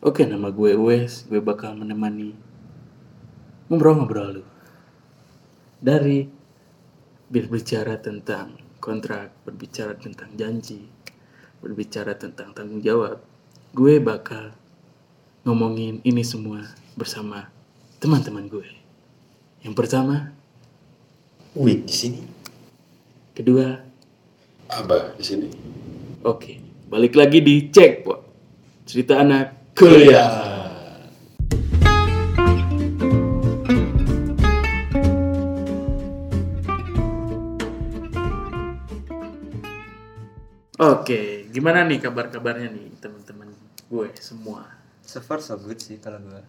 Oke, nama gue Wes. Gue bakal menemani ngobrol-ngobrol lu. Dari berbicara tentang kontrak, berbicara tentang janji, berbicara tentang tanggung jawab. Gue bakal ngomongin ini semua bersama teman-teman gue. Yang pertama, Wih, di sini. kedua, Abah di sini. oke. Balik lagi di Cek, Pok. Cerita anak kuliah. Oke, gimana nih kabar-kabarnya nih teman-teman gue semua? So far so good sih kalau gue.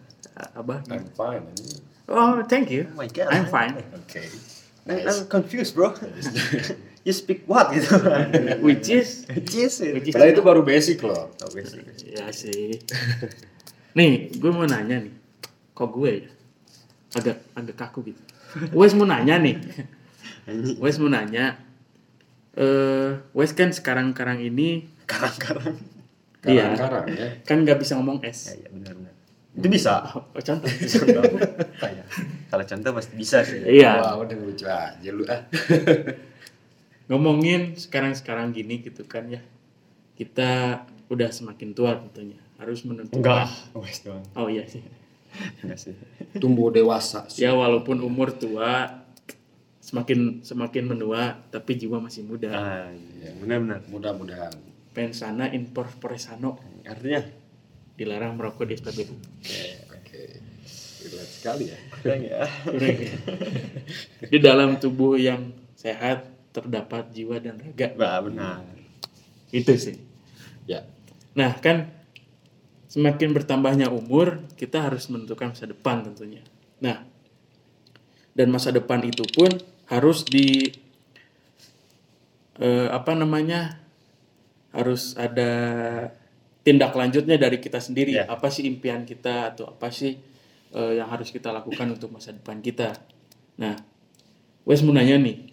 Abah? I'm fine. Oh, thank you. Oh my God. I'm fine. Oke. I'm, I'm confused bro. you speak what gitu? Which is Yes. which is Padahal itu baru basic loh. Oh, basic. Ya sih. nih, gue mau nanya nih. Kok gue ya? Agak agak kaku gitu. Wes mau nanya nih. Wes mau nanya. Eh, Wes kan sekarang-karang ini Karang-karang. Iya. Karang-karang ya. kan nggak bisa ngomong Ya, S. ya benar-benar. Itu bisa. Oh, contoh. Kayak, kalau contoh pasti bisa sih. Iya. Wah, udah lucu aja lu ah. Ngomongin sekarang-sekarang gini gitu kan ya. Kita udah semakin tua tentunya. Harus menentukan. Enggak. Doang. Oh iya sih. Enggak sih. Tumbuh dewasa. sih. Ya walaupun umur tua semakin semakin menua tapi jiwa masih muda. Ah, iya, benar-benar. Mudah-mudahan. Pensana in corpore sano Artinya? dilarang merokok di SPBU. Oke. Relate sekali ya. Kurang ya. di dalam tubuh yang sehat terdapat jiwa dan raga. Bah, benar. Itu sih. Ya. Nah, kan semakin bertambahnya umur, kita harus menentukan masa depan tentunya. Nah, dan masa depan itu pun harus di eh, apa namanya? harus ada tindak lanjutnya dari kita sendiri. Ya. Apa sih impian kita atau apa sih eh, yang harus kita lakukan untuk masa depan kita? Nah, Wes mau nanya nih,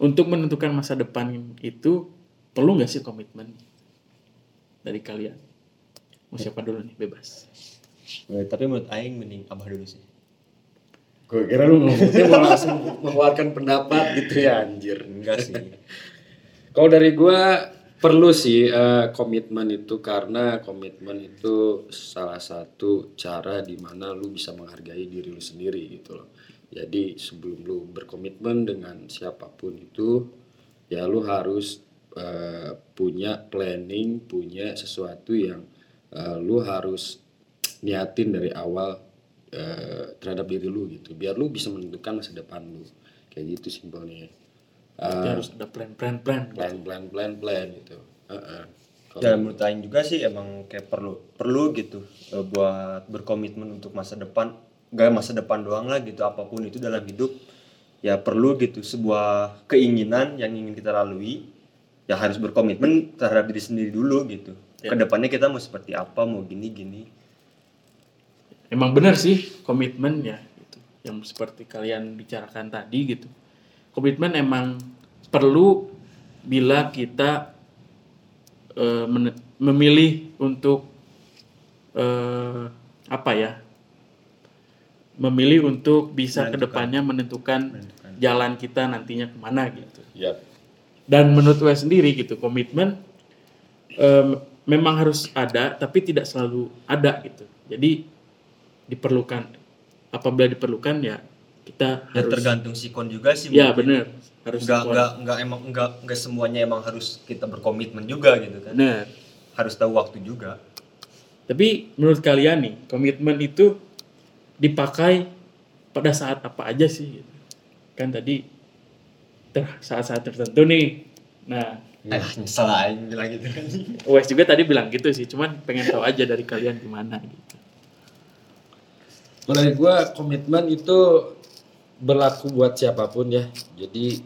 untuk menentukan masa depan itu perlu nggak sih komitmen dari kalian? Mau siapa dulu nih, bebas. Eh, Tapi menurut Aing mending abah dulu sih. Gue kira lu ngomongnya mau langsung mengeluarkan pendapat gitu ya anjir. Enggak sih. Kalau dari gua perlu sih eh, komitmen itu karena komitmen itu salah satu cara di mana lu bisa menghargai diri lu sendiri gitu loh. Jadi sebelum lu berkomitmen dengan siapa pun itu ya lu harus eh, punya planning, punya sesuatu yang eh, lu harus niatin dari awal eh, terhadap diri lu gitu. Biar lu bisa menentukan masa depan lu. Kayak gitu simpelnya. Eh, harus ada plan-plan-plan. plan plan plan plan gitu Heeh. Kalau- Dan menurut Aing juga sih emang kayak perlu perlu gitu buat berkomitmen untuk masa depan. Gak masa depan doang lah gitu apa pun itu dalam hidup ya perlu gitu sebuah keinginan yang ingin kita lalui ya harus berkomitmen terhadap diri sendiri dulu gitu. Ya. Ke depannya kita mau seperti apa mau gini gini. Emang benar sih komitmen ya gitu. Yang seperti kalian bicarakan tadi gitu. Komitmen emang perlu bila kita men- memilih untuk eh, apa ya? Memilih untuk bisa Menentukan. ke depannya menentukan Menentukan. jalan kita nantinya ke mana gitu. Yap. dan menurut gue sendiri gitu komitmen em, memang harus ada tapi tidak selalu ada gitu jadi diperlukan apabila diperlukan ya kita Ya harus tergantung sikon juga sih. ya benar harus Enggak kuat. enggak enggak emang enggak enggak semuanya emang harus kita berkomitmen juga gitu kan. benar Harus tahu waktu juga. tapi menurut kalian nih komitmen itu dipakai pada saat apa aja sih gitu. kan tadi ter saat-saat tertentu nih nah Eh, nyesel aing bilang gitu kan. Wes juga tadi bilang gitu sih cuman pengen tahu aja dari kalian gimana gitu Kalau dari gue komitmen itu berlaku buat siapa pun ya. Jadi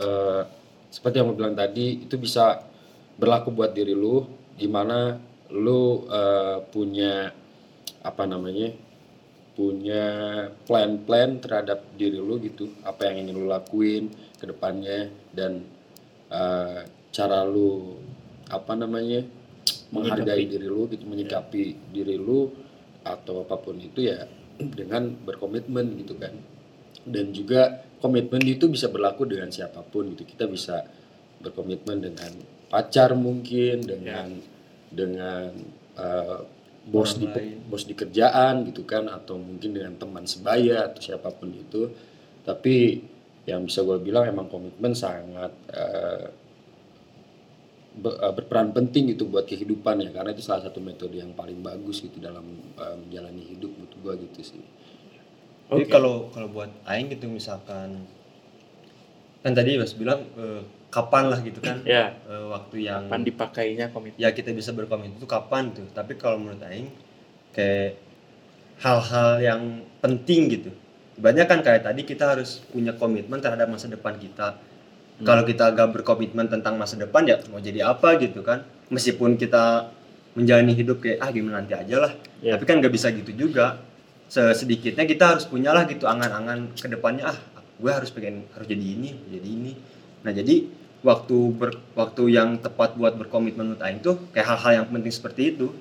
eh, seperti yang gue bilang tadi itu bisa berlaku buat diri lu, di mana lu eh, punya apa namanya punya plan-plan terhadap diri lu gitu, apa yang ingin lu lakuin ke depannya dan eh, cara lu apa namanya menghargai diri lu gitu menyikapi diri lu atau apa pun itu ya dengan berkomitmen gitu kan. Dan juga komitmen itu bisa berlaku dengan siapa pun gitu. Kita bisa berkomitmen dengan pacar mungkin dengan dengan uh, bos di lain. bos di kerjaan gitu kan atau mungkin dengan teman sebaya atau siapa pun itu tapi yang bisa gue bilang emang komitmen sangat uh, be- uh, berperan penting gitu buat kehidupan ya karena itu salah satu metode yang paling bagus gitu dalam uh, menjalani hidup menurut gue gitu sih Jadi Oke. kalau kalau buat aing gitu misalkan kan tadi Mas bilang eh, kapan lah gitu kan Ya, eh, waktu yang kapan dipakainya komitmen? ya kita bisa berkomitmen itu kapan tuh. Tapi kalau menurut aing kayak hal-hal yang penting gitu. Ibaratnya kan kayak tadi kita harus punya komitmen terhadap masa depan kita. Kalau kita gak berkomitmen tentang masa depan ya mau jadi apa gitu kan. Meskipun kita menjalani hidup kayak ah gimana nanti aja lah. Ya. Tapi kan gak bisa gitu juga. Sedikitnya kita harus punyalah gitu angan-angan ke depannya ah gue harus pengen harus jadi ini, jadi ini. Nah, jadi waktu ber, waktu yang tepat buat berkomitmen menurut Aing tuh kayak hal-hal yang penting seperti itu.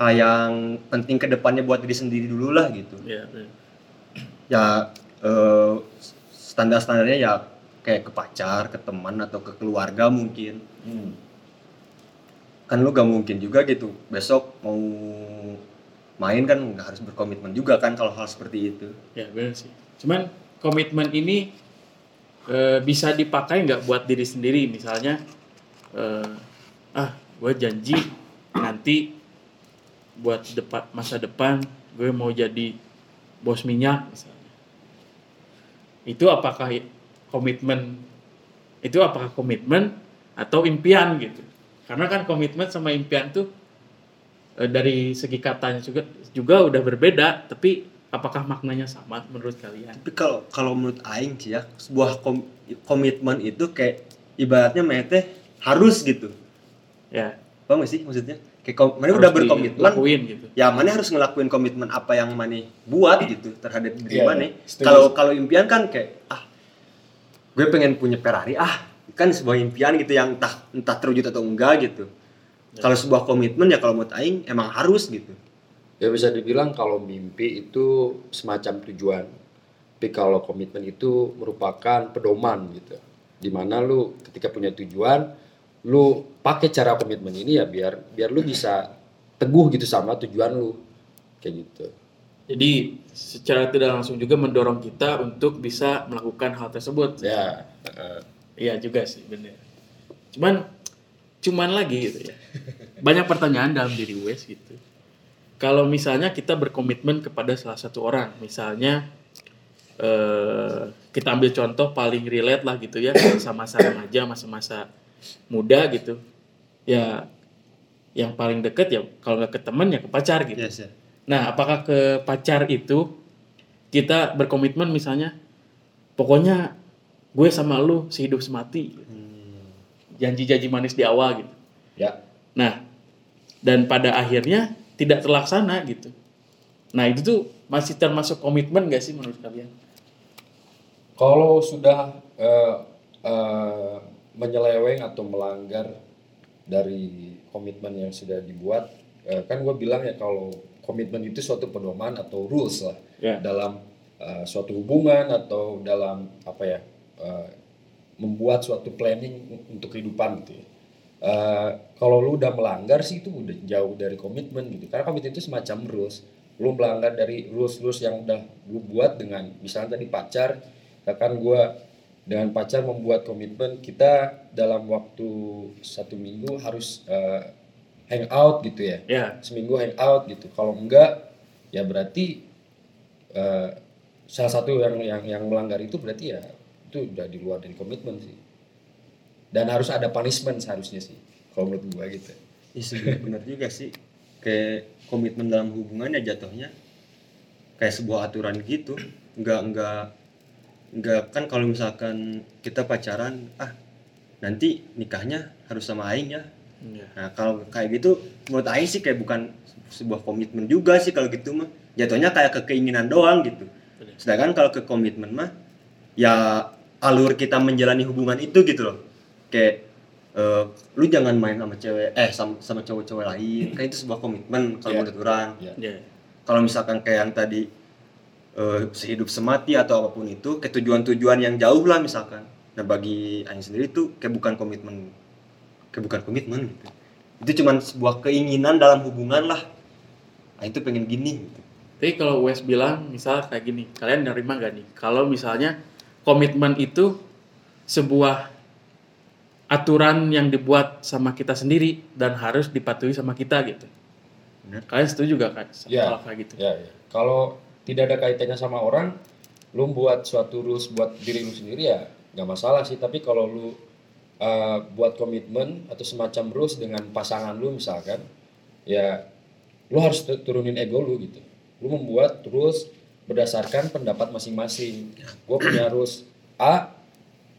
Hal yang penting ke depannya buat diri sendiri dulu lah gitu. Ya, benar. Ya eh, standar-standarnya ya kayak ke pacar, ke teman atau ke keluarga mungkin. Kan lu gak mungkin juga gitu besok mau main kan nggak harus berkomitmen juga kan kalau hal seperti itu. ya benar sih. Cuman komitmen ini eh, bisa dipakai nggak buat diri sendiri, misalnya, eh, ah, gue janji nanti buat depan masa depan gue mau jadi bos minyak misalnya. Itu apakah komitmen? Itu apakah komitmen atau impian gitu? Karena kan komitmen sama impian tuh eh, dari segi katanya juga juga udah berbeda, tapi apakah maknanya sama menurut kalian? Tapi kalau kalau menurut aing sih ya, sebuah kom- komitmen itu kayak ibaratnya mete harus gitu. Ya, gak sih maksudnya? Kayak kom- mana harus udah berkomitmen, gitu. ya mana harus ngelakuin komitmen apa yang mana buat gitu terhadap diri mana. iya. Setuju. Kalau kalau impian kan kayak ah gue pengen punya Ferrari ah kan sebuah impian gitu yang entah entah terwujud atau enggak gitu. Ya. Kalau sebuah komitmen ya kalau menurut aing emang harus gitu. Ya bisa dibilang kalau mimpi itu semacam tujuan tapi kalau komitmen itu merupakan pedoman gitu di mana lu ketika punya tujuan lu pakai cara komitmen ini ya biar biar lu bisa teguh gitu sama tujuan lu kayak gitu Jadi secara tidak langsung juga mendorong kita untuk bisa melakukan hal tersebut. ya Iya juga sih, bener. Cuman, cuman lagi gitu ya. Banyak pertanyaan dalam diri Wes gitu. Kalau misalnya kita berkomitmen kepada salah satu orang, misalnya eh, kita ambil contoh paling relate lah gitu ya, masa-masa remaja, masa-masa muda gitu. Ya, yang paling deket ya kalau nggak ke teman ya ke pacar gitu. Yes. Nah, apakah ke pacar itu kita berkomitmen misalnya, pokoknya gue sama lu sehidup semati, Hmm. janji-janji manis di awal gitu. ya Nah, dan pada akhirnya tidak terlaksana gitu. Nah, itu tuh masih termasuk komitmen gak sih menurut kalian? Kalau sudah eh, eh, menyeleweng atau melanggar dari komitmen yang sudah dibuat, eh, kan gue bilang ya kalau komitmen itu suatu pedoman atau rules lah Ya. dalam eh, suatu hubungan atau dalam apa ya eh, membuat suatu planning untuk kehidupan gitu. ya. Eh, kalau lu udah melanggar sih itu udah jauh dari komitmen gitu. Karena komitmen itu semacam rules. Lu melanggar dari rules-rules yang udah lu buat dengan misalnya tadi pacar, kan gua dengan pacar membuat komitmen kita dalam waktu satu minggu harus eh, hang out gitu ya. Ya, Seminggu hang out gitu. Kalau enggak ya berarti eh, salah satu yang yang yang melanggar itu berarti ya itu udah di luar dari komitmen sih. Dan harus ada punishment seharusnya sih. Kalau menurut gua gitu. Iya sebenarnya benar juga sih. Kayak komitmen dalam hubungan ya jatuhnya kayak sebuah aturan gitu. Enggak enggak enggak kan kalau misalkan kita pacaran ah nanti nikahnya harus sama aing ya. ya. Nah, kalau kayak gitu menurut aing sih kayak bukan sebuah komitmen juga sih kalau gitu mah. Jatuhnya kayak ke keinginan doang gitu. Sedangkan kalau ke komitmen mah ya alur kita menjalani hubungan itu gitu loh. Kayak eh, lu jangan main sama cewek eh sama, sama cowok-cowok lain kan itu sebuah komitmen kalau Iya. menurut orang Ya. Ya. kalau misalkan kayak yang tadi eh, sehidup semati atau apa pun itu ke tujuan-tujuan yang jauh lah misalkan nah bagi Aing sendiri tuh kayak bukan komitmen kayak bukan komitmen gitu itu cuman sebuah keinginan dalam hubungan lah Aing tuh pengen gini gitu. Tapi kalau Wes bilang misal kayak gini, kalian nerima gak nih? Kalau misalnya komitmen itu sebuah aturan yang dibuat sama kita sendiri dan harus dipatuhi sama kita gitu. Bener. Kalian setuju gak kan? Ya. kayak gitu? Ya, ya. Kalau tidak ada kaitannya sama orang, lu buat suatu rules buat diri lu sendiri ya nggak masalah sih. Tapi kalau lu uh, buat komitmen atau semacam rules dengan pasangan lu misalkan, ya lu harus tu- turunin ego lu gitu. Lu membuat rules berdasarkan pendapat masing-masing. Gue punya rules A,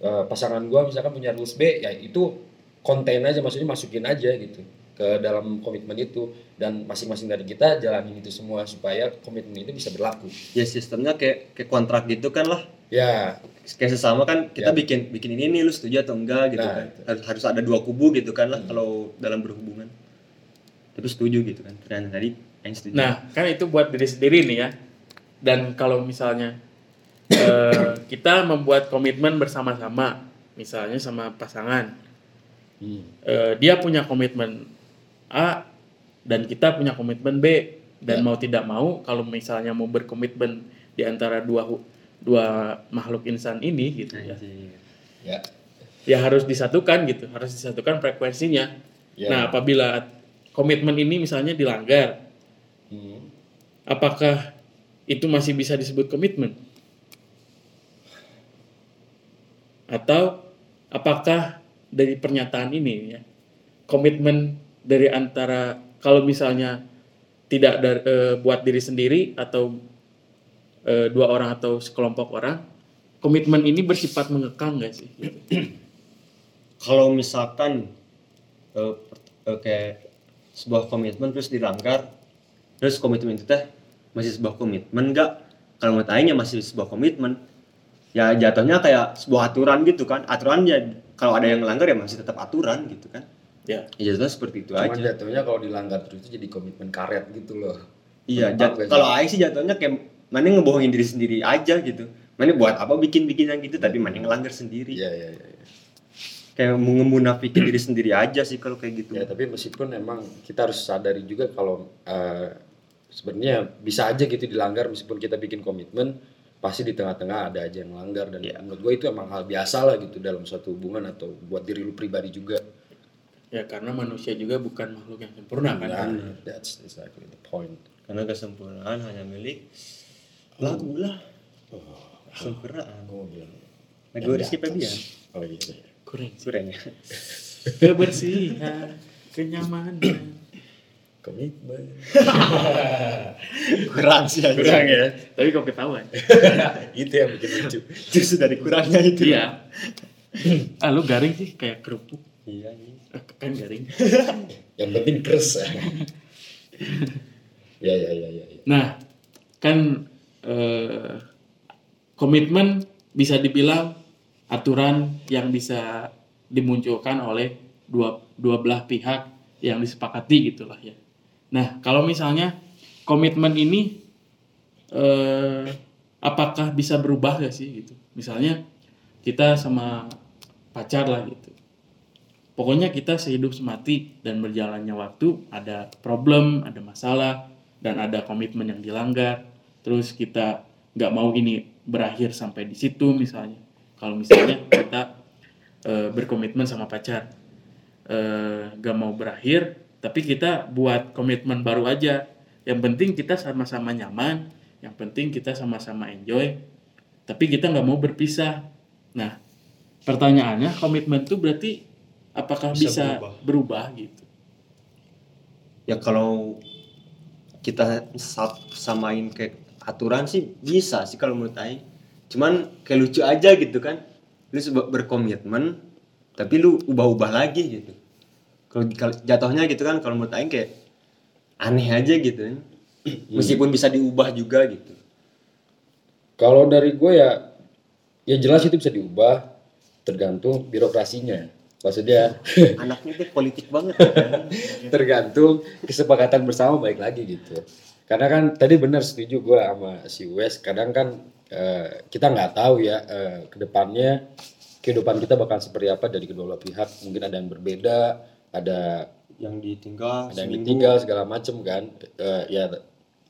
uh, pasangan gua misalkan punya rules B, ya itu konten aja maksudnya masukin aja gitu ke dalam komitmen itu dan masing-masing dari kita jalanin itu semua supaya komitmen itu bisa berlaku. ya sistemnya kayak kayak kontrak gitu kan lah Ya, kayak sesama kan kita Ya. bikin bikin ini nih lu setuju atau enggak gitu Nah, kan itu. harus harus ada dua kubu gitu kan lah Hmm. kalau dalam berhubungan tapi setuju gitu kan ternyata tadi Aing setuju Nah, kan itu buat diri sendiri nih ya. Dan kalau misalnya eh, kita membuat komitmen bersama-sama, misalnya sama pasangan, eh, dia punya komitmen A dan kita punya komitmen B. Dan Ya. mau tidak mau kalau misalnya mau berkomitmen di antara dua dua makhluk insan ini gitu ya. Ya, ya harus disatukan gitu. Harus disatukan frekuensinya. Ya. nah apabila komitmen ini misalnya dilanggar Hmm. apakah itu masih bisa disebut komitmen atau apakah dari pernyataan ini ya komitmen dari antara kalau misalnya tidak dar- eh, buat diri sendiri atau eh, dua orang atau sekelompok orang komitmen ini bersifat mengekang nggak sih? Kalau misalkan per- eh, kayak sebuah komitmen terus dilanggar terus komitmen itu teh masih sebuah komitmen enggak kalau ya masih sebuah komitmen ya jatuhnya kayak sebuah aturan gitu kan aturan ya kalau ada yang melanggar ya masih tetap aturan gitu kan ya ya jatuhnya seperti itu Cuman aja jatuhnya kalau dilanggar terus itu jadi komitmen karet gitu loh. iya jat- ya. kalau Aing sih jatuhnya kayak mana ngebohongin diri sendiri aja gitu mana buat apa bikin bikin yang gitu tapi mana ngelanggar sendiri Iya, iya, iya. iya. kayak mengemunafikin diri sendiri aja sih kalau kayak gitu Ya, tapi meskipun emang kita harus sadari juga kalau eh, sebenarnya bisa aja gitu dilanggar meskipun kita bikin komitmen pasti di tengah-tengah ada aja yang melanggar dan Iya. menurut gue itu emang hal biasa lah gitu dalam suatu hubungan atau buat diri lu pribadi juga. ya karena manusia juga bukan makhluk yang sempurna kan Nah, that's exactly the point. karena kesempurnaan hanya milik lagu lah kesempurnaan Gue mau bilang. yang di Rizky. Febian Oh iya. iya. kurang kurang ya kebersihan kenyamanan Komitmen. kurang sih aja. kurang ya tapi kok ketahuan itu yang bikin lucu. justru dari kurangnya itu iya ah lu garing sih kayak kerupuk iya iya. Eh, kan garing Yang penting keres. ya ya ya ya. ya. nah kan eh, komitmen bisa dibilang aturan yang bisa dimunculkan oleh dua dua belah pihak yang disepakati gitulah ya nah kalau misalnya komitmen ini eh, apakah bisa berubah gak sih gitu? Misalnya kita sama pacar lah gitu. Pokoknya kita sehidup semati dan berjalannya waktu ada problem ada masalah dan ada komitmen yang dilanggar. Terus kita nggak mau ini berakhir sampai di situ misalnya. Kalau misalnya kita eh, berkomitmen sama pacar eh, nggak mau berakhir tapi kita buat komitmen baru aja. Yang penting kita sama-sama nyaman yang penting kita sama-sama enjoy tapi kita nggak mau berpisah. Nah pertanyaannya komitmen itu berarti apakah Bisa bisa, berubah. berubah gitu? Ya kalau kita sa- samain kayak aturan sih bisa sih kalau menurut Aing. Cuman kayak lucu aja gitu kan. Lu berkomitmen tapi lu ubah-ubah lagi gitu kalau jatuhnya gitu kan kalau menurut Aing kayak aneh aja gitu kan meskipun bisa diubah juga gitu Kalau dari gue ya, ya jelas itu bisa diubah tergantung birokrasinya. maksudnya Anaknya tuh politik banget. kan? tergantung kesepakatan bersama baik lagi gitu karena kan tadi benar setuju gue sama si Wes kadang kan eh, kita nggak tahu ya eh, ke depannya kehidupan kita bakal seperti apa dari kedua belah pihak mungkin ada yang berbeda ada yang ditinggal ada yang ditinggal segala macem kan Eh, ya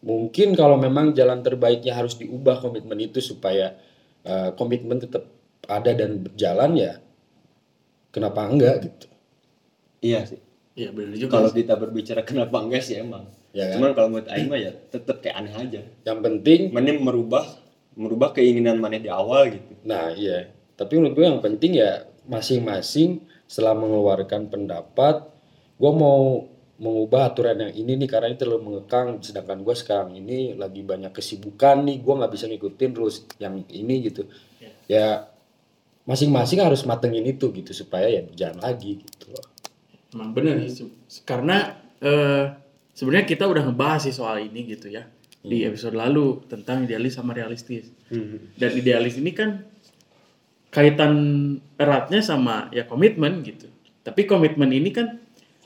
mungkin kalau memang jalan terbaiknya harus diubah komitmen itu supaya eh, komitmen tetap ada dan berjalan ya kenapa enggak gitu Iya sih. Iya benar juga. Kalau kita berbicara kenapa enggak sih emang. Ya kan? Cuman kalau menurut Aing mah ya tetap kayak aneh aja. yang penting Mana merubah merubah keinginan mana di awal gitu. Nah iya, tapi menurut gue yang penting ya masing-masing setelah mengeluarkan pendapat, gue mau mengubah aturan yang ini nih karena ini terlalu mengekang, sedangkan gue sekarang ini lagi banyak kesibukan nih, gue nggak bisa ngikutin terus yang ini gitu. Ya masing-masing harus matengin itu gitu supaya ya berjalan lagi gitu loh. Emang bener sih. Karena eh, sebenarnya kita udah ngebahas sih soal ini gitu ya di episode lalu tentang idealis sama realistis. Dan idealis ini kan kaitan eratnya sama ya komitmen gitu. Tapi komitmen ini kan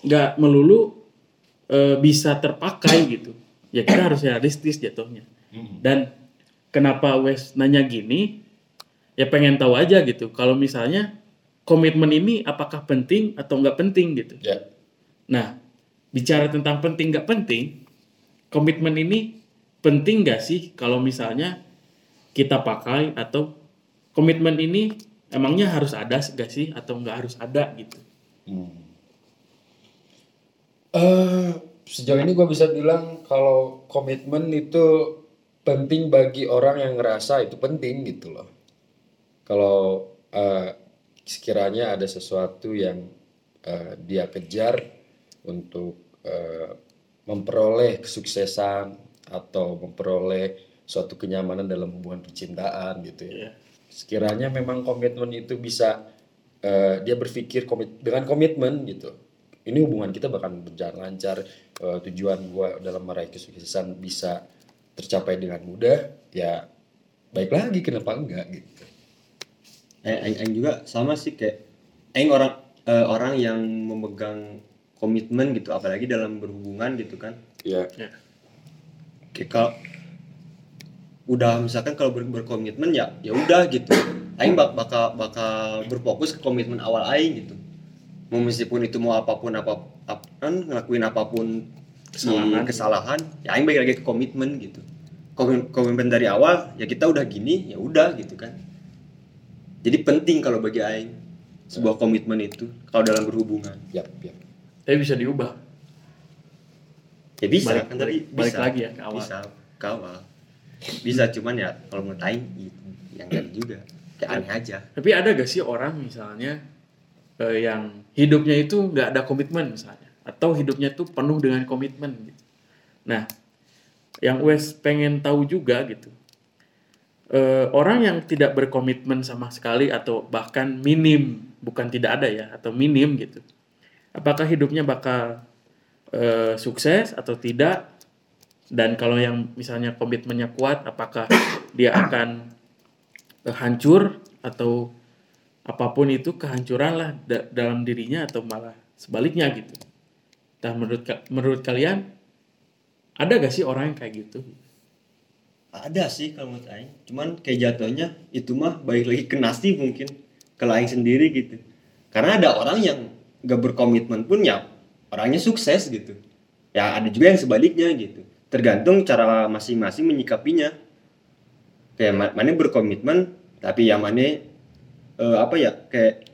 nggak melulu eh, bisa terpakai gitu. Ya kita harus realistis jatuhnya. Dan kenapa Wes nanya gini? Ya pengen tahu aja gitu. Kalau misalnya komitmen ini apakah penting atau nggak penting gitu. Ya, Nah, bicara tentang penting nggak penting, komitmen ini penting nggak sih kalau misalnya kita pakai atau komitmen ini emangnya harus ada nggak sih atau nggak harus ada gitu? Eh, sejauh ini gue bisa bilang kalau komitmen itu penting bagi orang yang ngerasa itu penting gitu loh. Kalau eh, sekiranya ada sesuatu yang eh, dia kejar untuk eh, memperoleh kesuksesan atau memperoleh suatu kenyamanan dalam hubungan percintaan gitu ya. Iya. Sekiranya memang komitmen itu bisa eh, dia berpikir komit dengan komitmen gitu. Ini hubungan kita bakal berjalan lancar eh, tujuan gua dalam meraih kesuksesan bisa tercapai dengan mudah ya baik lagi kenapa enggak gitu. Aing, Aing- Aing juga sama sih kayak Aing orang eh, orang yang memegang komitmen gitu apalagi dalam berhubungan gitu kan. Ya Ya. kayak kalau udah misalkan kalau ber- berkomitmen ya ya udah gitu Aing bak bakal bakal berfokus ke komitmen awal Aing gitu mau meskipun itu mau apa pun apa, ap- kan ngelakuin apa pun Kesalahan. kesalahan kesalahan ya Aing balik lagi ke komitmen gitu Komi- komitmen dari awal ya kita udah gini ya udah gitu kan jadi penting kalau bagi Aing sebuah komitmen itu kalau dalam berhubungan ya ya Tapi bisa diubah. ya bisa Balik- kan tadi balik- balik bisa. lagi ya ke awal. bisa ke awal bisa cuman ya kalau Aing gitu yang enggak juga kayak aneh aja Tapi ada gak sih orang misalnya eh, yang hidupnya itu nggak ada komitmen misalnya, atau hidupnya tuh penuh dengan komitmen gitu. Nah, yang Wes pengen tahu juga gitu, eh, orang yang tidak berkomitmen sama sekali atau bahkan minim, bukan tidak ada ya, atau minim gitu, apakah hidupnya bakal eh, sukses atau tidak? Dan kalau yang misalnya komitmennya kuat, apakah dia akan hancur atau apa pun itu kehancuran lah da- dalam dirinya atau malah sebaliknya gitu. Nah menurut menurut kalian ada gak sih orang yang kayak gitu? ada sih kalau menurut Aing cuman kayak jatuhnya itu mah balik lagi ke nasib mungkin ke Aing sendiri gitu karena ada orang yang gak berkomitmen pun ya orangnya sukses gitu ya ada juga yang sebaliknya gitu tergantung cara masing-masing menyikapinya kayak ma- mana berkomitmen tapi yang mana eh, apa ya kayak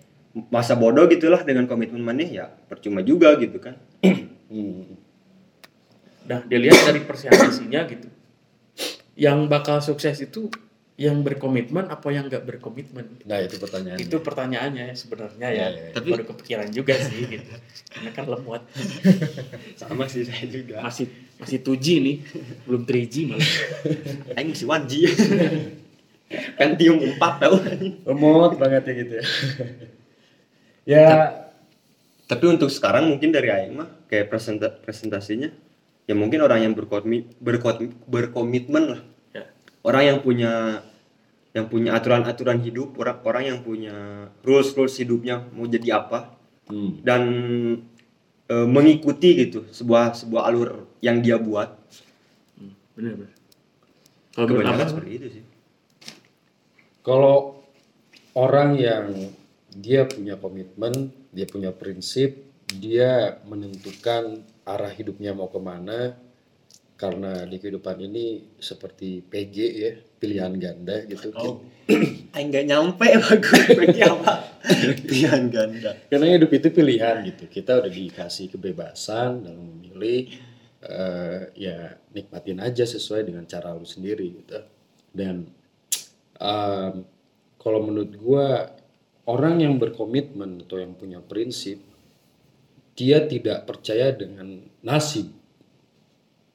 masa bodoh gitulah dengan komitmen mana ya percuma juga gitu kan. Nah dilihat dari persentasenya gitu. Yang bakal sukses itu yang berkomitmen apa yang gak berkomitmen? nah itu pertanyaannya Itu pertanyaannya ya sebenarnya ya. Iya, iya. Tapi- baru kepikiran juga sih gitu. Karena kan lemot. sama sih saya juga Masih masih 2G nih, belum 3G malah. Aing si 1G Pentium 4 tau lemot banget ya gitu ya ya Tapi untuk sekarang mungkin dari Aing mah kayak presenta presentasinya ya mungkin orang yang berkomi, berko- berkomitmen lah. Ya. Orang yang punya yang punya aturan-aturan hidup, orang orang yang punya rules rules hidupnya mau jadi apa, Hmm. dan eh, mengikuti gitu sebuah sebuah alur yang dia buat. Bener bener. Kalau menurut kebanyakan seperti itu sih. Kalau orang yang dia punya komitmen, dia punya prinsip, dia menentukan arah hidupnya mau ke mana, karena di kehidupan ini seperti PG ya, pilihan ganda gitu. oh Aing nggak nyampe bagus bagi apa pilihan ganda Karena hidup itu pilihan gitu. Kita udah dikasih kebebasan dalam memilih, eh, ya nikmatin aja sesuai dengan cara lu sendiri gitu. Dan em, kalau menurut gua orang yang berkomitmen atau yang punya prinsip, dia tidak percaya dengan nasib.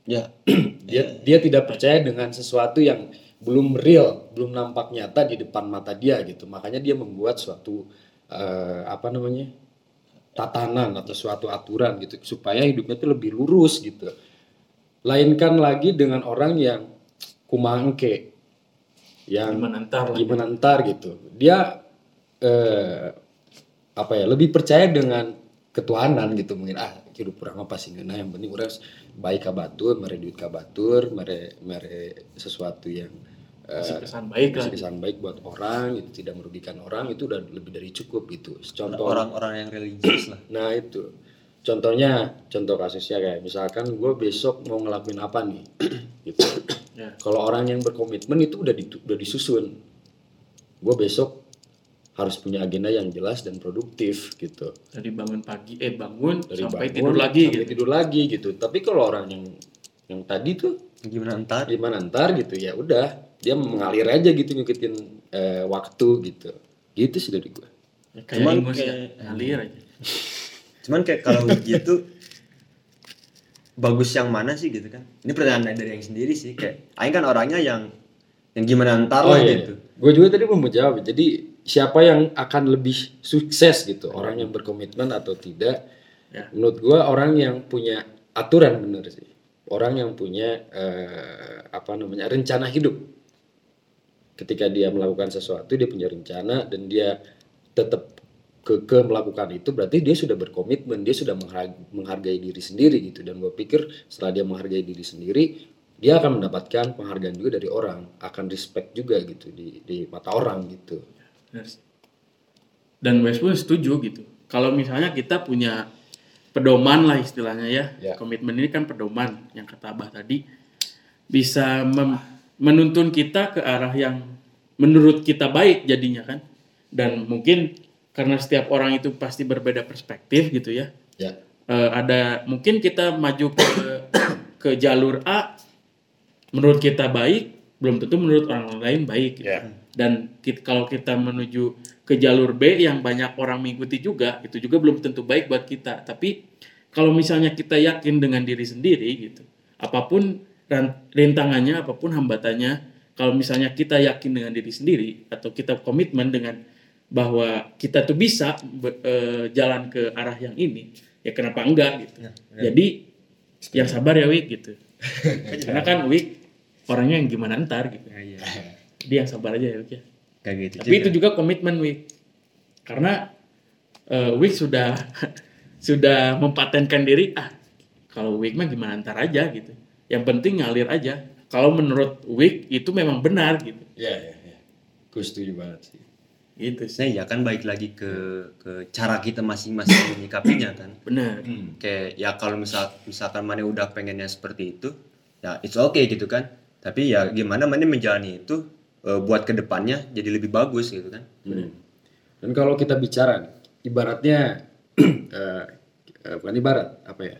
ya Dia dia tidak percaya dengan sesuatu yang belum real, belum nampak nyata di depan mata dia gitu. Makanya dia membuat suatu eh, apa namanya? tatanan atau suatu aturan gitu supaya hidupnya itu lebih lurus gitu. Lainkan lagi dengan orang yang kumangke yang gimana ntar lah gimana ntar gitu. Dia eh, apa ya lebih percaya dengan ketuhanan gitu mungkin ah hidup kurang apa sih nah yang penting orang baik kabatur mere duit kabatur mere mere sesuatu yang eh, kasih pesan baik lah. kasih kesan baik buat orang itu tidak merugikan orang itu udah lebih dari cukup gitu. Contoh orang-orang yang religius lah. Nah itu. Contohnya contoh kasusnya kayak misalkan gue besok mau ngelakuin apa nih? Gitu. Ya. Kalau orang yang berkomitmen itu udah ditu- udah disusun. Gue besok harus punya agenda yang jelas dan produktif gitu. Dari bangun pagi eh bangun dari sampai bangun tidur lagi sampai gitu. tidur lagi gitu. Tapi kalau orang yang yang tadi tuh gimana ntar? gimana ntar gitu ya udah dia mengalir aja gitu ngikutin eh, waktu gitu. Gitu sih dari gue ya, kayak Cuman ya kayak- ngalir aja. Cuman kayak kalau gitu bagus yang mana sih gitu kan? Ini pertanyaan dari yang sendiri sih kayak Aing kan orangnya yang yang gimana ntar lah gitu. gue juga tadi mau menjawab jadi siapa yang akan lebih sukses gitu? Orang yang berkomitmen atau tidak? Ya. menurut gue orang yang punya aturan bener sih. Orang yang punya eh, apa namanya rencana hidup. Ketika dia melakukan sesuatu dia punya rencana dan dia tetap ke melakukan itu berarti dia sudah berkomitmen dia sudah menghargai, diri sendiri gitu. Dan gue pikir setelah dia menghargai diri sendiri dia akan mendapatkan penghargaan juga dari orang akan respect juga gitu di di mata orang gitu. Dan Wes pun setuju gitu. Kalau misalnya kita punya pedoman lah istilahnya ya Ya. komitmen ini kan pedoman yang kata Abah tadi bisa mem- menuntun kita ke arah yang menurut kita baik jadinya kan. Dan mungkin karena setiap orang itu pasti berbeda perspektif gitu ya. Ya. Eh, ada mungkin kita maju ke ke jalur A menurut kita baik belum tentu menurut orang lain baik gitu. Ya. dan kit- kalau kita menuju ke jalur B yang banyak orang mengikuti juga itu juga belum tentu baik buat kita tapi kalau misalnya kita yakin dengan diri sendiri gitu apa pun rintangannya apa pun hambatannya kalau misalnya kita yakin dengan diri sendiri atau kita komitmen dengan bahwa kita tuh bisa be- eh, jalan ke arah yang ini ya kenapa enggak gitu jadi yang sabar ya Wik gitu karena kan Wik orangnya yang gimana ntar gitu. Iya. dia yang sabar aja ya Wik ya. Kayak gitu tapi itu juga. komitmen Wik. Karena eh, Wik sudah sudah mempatenkan diri ah kalau Wik mah gimana ntar aja gitu. Yang penting ngalir aja. Kalau menurut Wik itu memang benar gitu. Ya ya, ya. gue setuju banget sih. Gitu sih. Nah ya kan balik lagi ke ke cara kita masing-masing menyikapinya kan. Benar. Kayak ya kalau misal misalkan mana udah pengennya seperti itu ya it's okay gitu kan tapi ya gimana mana menjalani itu eh, buat ke depannya jadi lebih bagus gitu kan Hmm. Dan kalau kita bicara, ibaratnya eh, eh, bukan ibarat apa ya?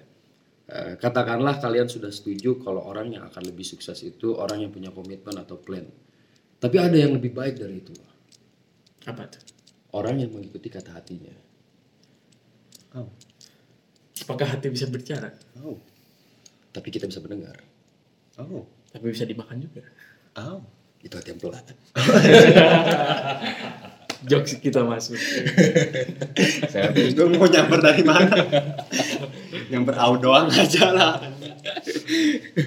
Eh, katakanlah kalian sudah setuju kalau orang yang akan lebih sukses itu orang yang punya komitmen atau plan. Tapi ada yang lebih baik dari itu. apa tuh Orang yang mengikuti kata hatinya. oh apakah hati bisa bicara oh Tapi kita bisa mendengar. oh tapi bisa dimakan juga oh Itu hati yang pelan. jokes kita masuk saya mau nyamper dari mana nyamper au doang aja lah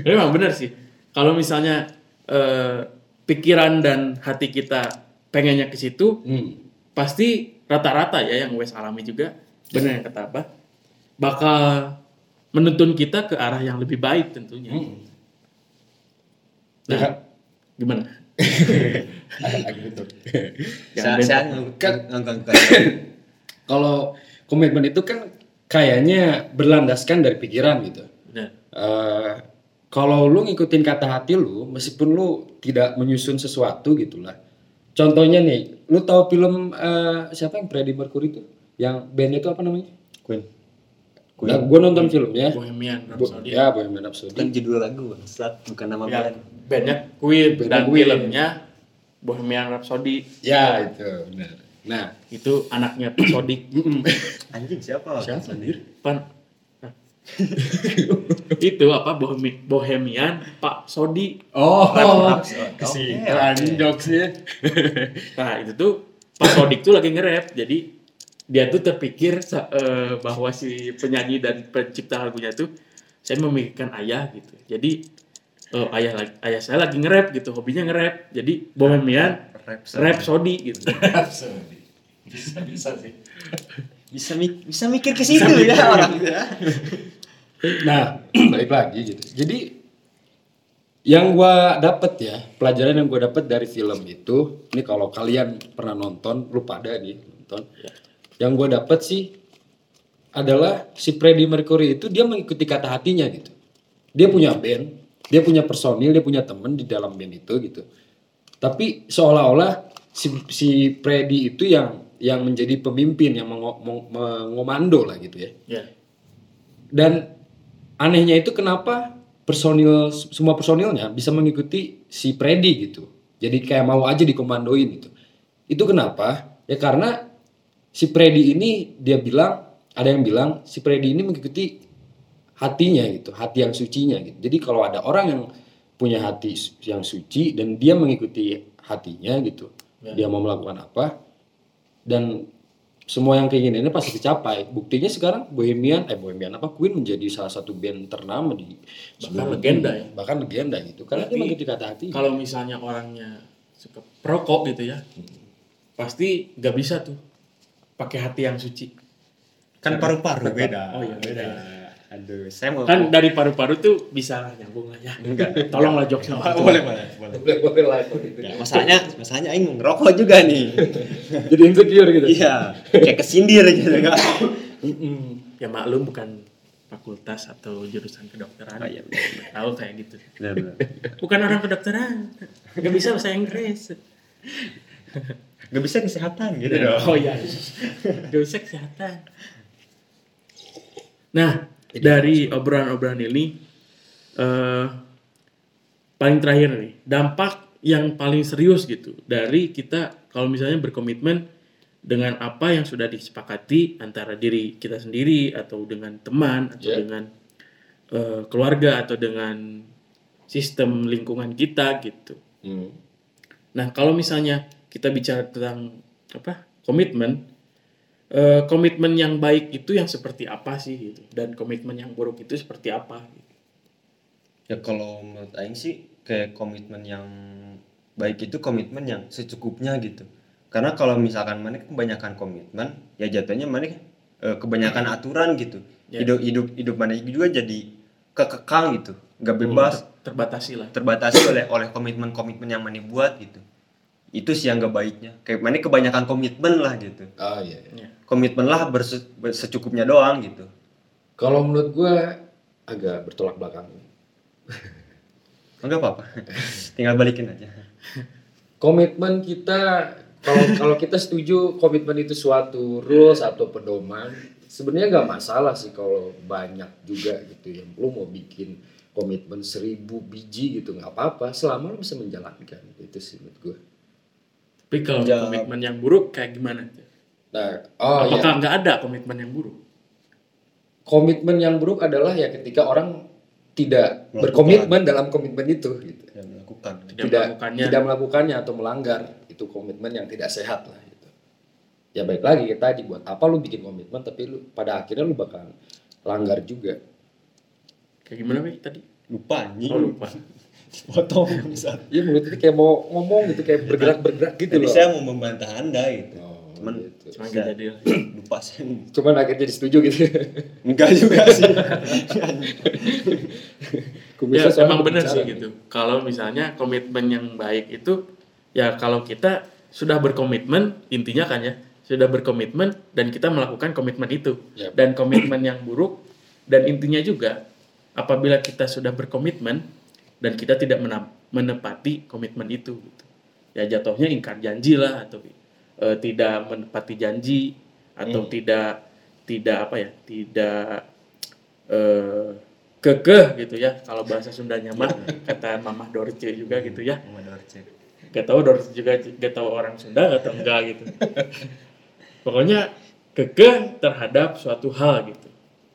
memang benar sih. Kalau misalnya eh, pikiran dan hati kita pengennya ke situ, Hmm. pasti rata-rata ya yang Wes alami juga benar yang kata apa bakal menuntun kita ke arah yang lebih baik tentunya nah Ya. gimana Agak Saya saya Kalau komitmen itu kan kayaknya berlandaskan dari pikiran gitu. Benar. Eh, kalau lu ngikutin kata hati lu, meskipun lu tidak menyusun sesuatu gitulah. Contohnya nih, lu tahu film eh, siapa yang Freddie Mercury itu? Yang bandnya itu apa namanya? Queen. Nah, gue nonton filmnya. Bohemian Rhapsody ya, Bohemian Rhapsody. Bukan judul lagu bangsat, bukan nama ya, band. bandnya Queen Bandnya dan Queen. filmnya Bohemian Rhapsody Ya, itu benar. Nah, itu anaknya Pak Sodik Anjing siapa? siapa anjir? Pan Nah. itu apa Bohemi- Bohemian Pak Sodi Oh, Rhapsody. kesian Oke, oke. jokesnya. nah itu tuh Pak Sodik tuh lagi nge-rap jadi dia tuh terpikir eh, bahwa si penyanyi dan pencipta lagunya tuh saya memikirkan ayah gitu jadi eh, ayah lagi ayah saya lagi nge-rap gitu hobinya nge-rap jadi Bohemian Rap. rap Sodi gitu bisa bisa sih. Bisa mik- bisa mikir ke situ ya orang ya. Nah, balik lagi gitu. Jadi yang gua dapet ya, pelajaran yang gua dapet dari film itu, ini kalau kalian pernah nonton, lu pada nih nonton. Yang gua dapet sih adalah si Freddie Mercury itu dia mengikuti kata hatinya gitu. Dia punya band, dia punya personil, dia punya temen di dalam band itu gitu. Tapi seolah-olah si si Freddie itu yang yang menjadi pemimpin yang mengo- meng- mengomando lah gitu ya. ya Dan anehnya itu kenapa personil semua personilnya bisa mengikuti si Freddy gitu. Jadi kayak mau aja dikomandoin gitu. Itu kenapa? Ya karena si Freddy ini dia bilang ada yang bilang si Freddy ini mengikuti hatinya gitu, hati yang sucinya gitu. Jadi kalau ada orang yang punya hati yang suci dan dia mengikuti hatinya gitu, dia mau melakukan apa dan semua yang keinginannya pasti dicapai. Buktinya sekarang Bohemian, eh Bohemian apa Queen menjadi salah satu band ternama di seluruh legenda ya. Bahkan legenda gitu. Karena dia Berarti mengikuti kata hati. kalau misalnya orangnya suka perokok gitu ya pasti nggak bisa tuh pakai hati yang suci Kan paru-paru beda. Oh iya, beda. Aduh, saya mau kan dari paru-paru tuh bisa nyambung lah ya tolonglah jokesnya boleh, boleh, boleh. boleh boleh lah gitu. Ya, masalahnya, masalahnya aing ngerokok juga nih. Jadi insecure gitu. Iya, kayak kesindir gitu kan. ya maklum bukan fakultas atau jurusan kedokteran Oh, iya, tahu kayak gitu Benar, benar. bukan orang kedokteran nggak bisa bahasa Inggris Gak bisa kesehatan gitu dong. oh iya nggak bisa kesehatan nah dari obrolan-obrolan ini eh paling terakhir nih dampak yang paling serius gitu dari kita kalau misalnya berkomitmen dengan apa yang sudah disepakati antara diri kita sendiri atau dengan teman atau Ya. dengan eh, keluarga atau dengan sistem lingkungan kita gitu. Hmm. Nah, kalau misalnya kita bicara tentang apa? komitmen eh, komitmen yang baik itu yang seperti apa sih gitu dan komitmen yang buruk itu seperti apa gitu. Ya kalau menurut aing sih kayak komitmen yang baik itu komitmen yang secukupnya gitu. Karena kalau misalkan mana kebanyakan komitmen, ya jatuhnya mana eh, kebanyakan aturan gitu. Ya. Hidup hidup hidup mana juga jadi kekekang gitu, nggak bebas, Ter- terbatasi lah. terbatasi oleh oleh komitmen-komitmen yang mana buat gitu. Itu sih yang gak baiknya. Kayak mana kebanyakan komitmen lah gitu. Oh iya. iya. Ya. Komitmen lah berse- secukupnya doang gitu. Kalau menurut gue agak bertolak belakang. Enggak apa-apa. Tinggal balikin aja. Komitmen kita kalau kalau kita setuju komitmen itu suatu rules atau pedoman, sebenarnya nggak masalah sih kalau banyak juga gitu yang lu mau bikin komitmen seribu biji gitu nggak apa-apa selama lu bisa menjalankan itu sih menurut gue. Tapi kalau Ya. komitmen yang buruk kayak gimana? Nah, oh iya. Apakah nggak ada komitmen yang buruk? Komitmen yang buruk adalah ya ketika orang tidak Melakukan. berkomitmen dalam komitmen itu gitu. yang melakukan Tidak tidak melakukannya. tidak melakukannya atau melanggar itu komitmen yang tidak sehat lah gitu. Ya baik lagi kayak tadi buat apa lu bikin komitmen tapi lu pada akhirnya lu bakal langgar juga. Kayak gimana Wi, tadi? lupa anjing Oh lupa. Potong bangsat. Iya mulut itu kayak mau ngomong gitu kayak bergerak bergerak gitu Tadi loh. saya mau membantah anda gitu Oh. cuman gitu. Cuma saya nggak jadi lupa sih Cuman akhirnya setuju gitu. enggak juga sih Ya, emang bener berbicara sih gitu. Kalau misalnya komitmen yang baik itu ya kalau kita sudah berkomitmen intinya kan ya sudah berkomitmen dan kita melakukan komitmen itu Yap. dan komitmen yang buruk dan intinya juga apabila kita sudah berkomitmen dan kita tidak menepati komitmen itu gitu. ya jatuhnya ingkar janji lah atau eh, tidak menepati janji atau tidak tidak apa ya tidak eh kekeh gitu ya. Kalau bahasa Sundanya mah kata Mamah Dorce juga gitu ya. Mama Dorce. gak tahu Dorce juga gak tahu orang Sunda atau enggak gitu. Pokoknya kekeh terhadap suatu hal gitu.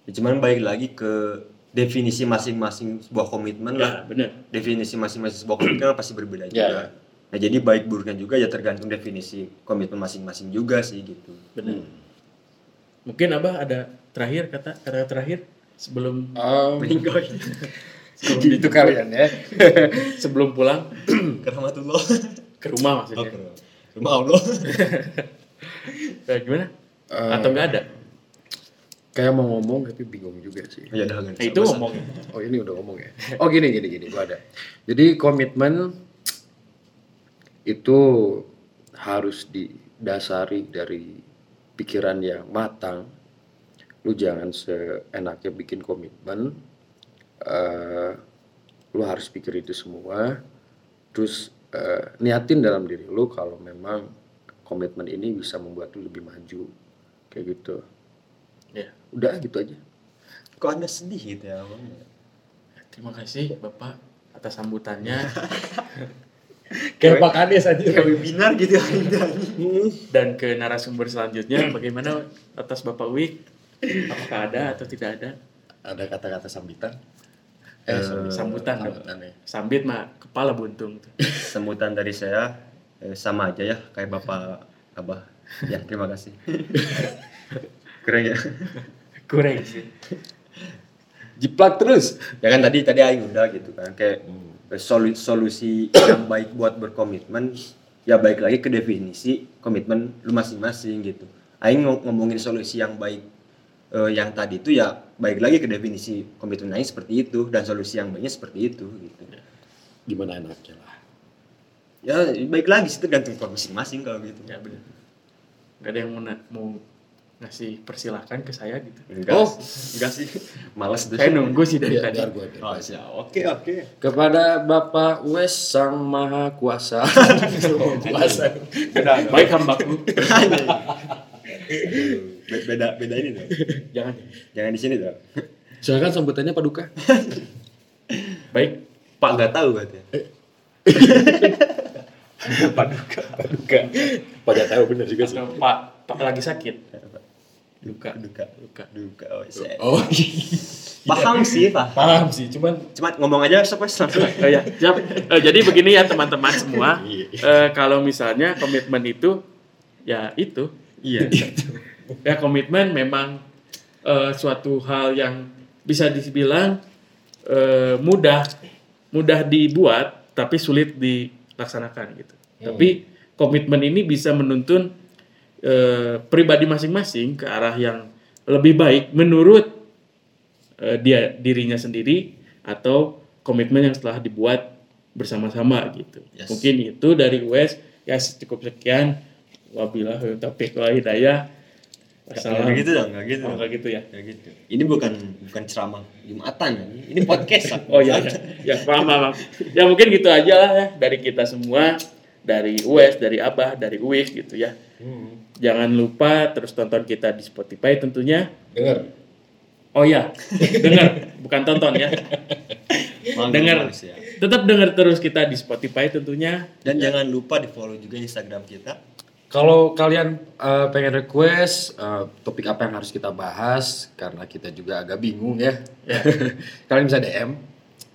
Ya, cuman balik lagi ke definisi masing-masing sebuah komitmen lah. ya bener. Definisi masing-masing sebuah komitmen kan pasti berbeda Ya, juga. nah jadi baik buruknya juga ya tergantung definisi komitmen masing-masing juga sih gitu. Bener. Mungkin abah ada terakhir kata kata terakhir sebelum Um, meninggal. Gitu kalian ya. sebelum pulang. Keramatullah ke rumah maksudnya. Rumah. Allah. Eh, gimana? Eh, atau enggak ada Kayak mau ngomong tapi bingung juga sih. ya udah nah, itu ngomong Oh ini udah ngomong ya. Oh gini gini gini, gua ada. Jadi komitmen itu harus didasari dari pikiran yang matang. Lu jangan seenaknya bikin komitmen. eh lu harus pikir itu semua. Terus eh, niatin dalam diri lu kalau memang komitmen ini bisa membuat lu lebih maju. Kayak gitu. Ya Udah gitu aja. kok anda sedih gitu ya abang terima kasih bapak atas sambutannya Kayak Pak Anies aja. kayak webinar gitu dan ke narasumber selanjutnya bagaimana atas bapak Wik apakah ada atau tidak ada Ada kata-kata sambitan. eh, sambutan dong. sambutan ya. sambit mah kepala buntung tuh. semutan dari saya eh, sama aja ya kayak bapak abah ya terima kasih keren ya kurang. Sih Jiplak terus. ya kan tadi tadi Aing udah gitu kan kayak eh, solu- solusi yang baik buat berkomitmen ya baik lagi ke definisi komitmen lu masing-masing gitu. Aing ngom- ngomongin solusi yang baik eh, yang tadi itu ya baik lagi ke definisi komitmen Aing seperti itu dan solusi yang baiknya seperti itu gitu. Gimana enaknya lah. ya baik lagi sih tergantung masing-masing kalau gitu. Ya benar nggak ada yang mau ngasih persilahkan ke saya gitu enggak Oh. enggak sih males tuh saya nunggu sih dari Biar, tadi biar gue Oh, siap. oke oke Kepada Bapak Wes Sang Maha Kuasa. Kuasa. baik hambaku Be- beda beda ini dong jangan jangan di sini dong Silakan sambutannya Paduka. baik pak nggak tahu berarti Paduka. Paduka. Pak gak tahu bener juga sih. pak pak lagi sakit luka duka. Luka duka oh, Oh, paham sih pak. Paham sih, cuman cuma ngomong aja stop langsung Oh ya, siap. Eh, jadi begini ya teman-teman semua. Iya. Eh, kalau misalnya komitmen itu, ya itu. iya. Ya komitmen memang eh, suatu hal yang bisa dibilang eh, mudah, mudah dibuat, tapi sulit dilaksanakan gitu. Tapi komitmen ini bisa menuntun eh, pribadi masing-masing ke arah yang lebih baik menurut eh, dia dirinya sendiri atau komitmen yang setelah dibuat bersama-sama gitu. Yes. Mungkin itu dari Wes ya cukup sekian. Wabillahi taufiq wal hidayah. Nggak gitu dong nggak gitu Oh, gitu ya. Nggak gitu ini bukan bukan ceramah jumatan ini podcast Oh iya, ya, ya paham, paham. Ya mungkin gitu aja lah ya dari kita semua, dari Wes, dari Abah, dari Uwis gitu ya. Jangan lupa terus tonton kita di Spotify tentunya. denger. Oh iya, dengar, bukan tonton ya. Dengar. ya. Tetap dengar terus kita di Spotify tentunya. dan jangan lupa di follow juga Instagram kita Kalau kalian eh, pengen request eh, topik apa yang harus kita bahas karena kita juga agak bingung ya. Ya. kalian bisa DM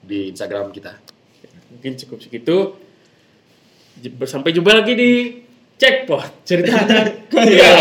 di Instagram kita. Mungkin cukup segitu. Sampai jumpa lagi di Checkpot ceritanya. Iya.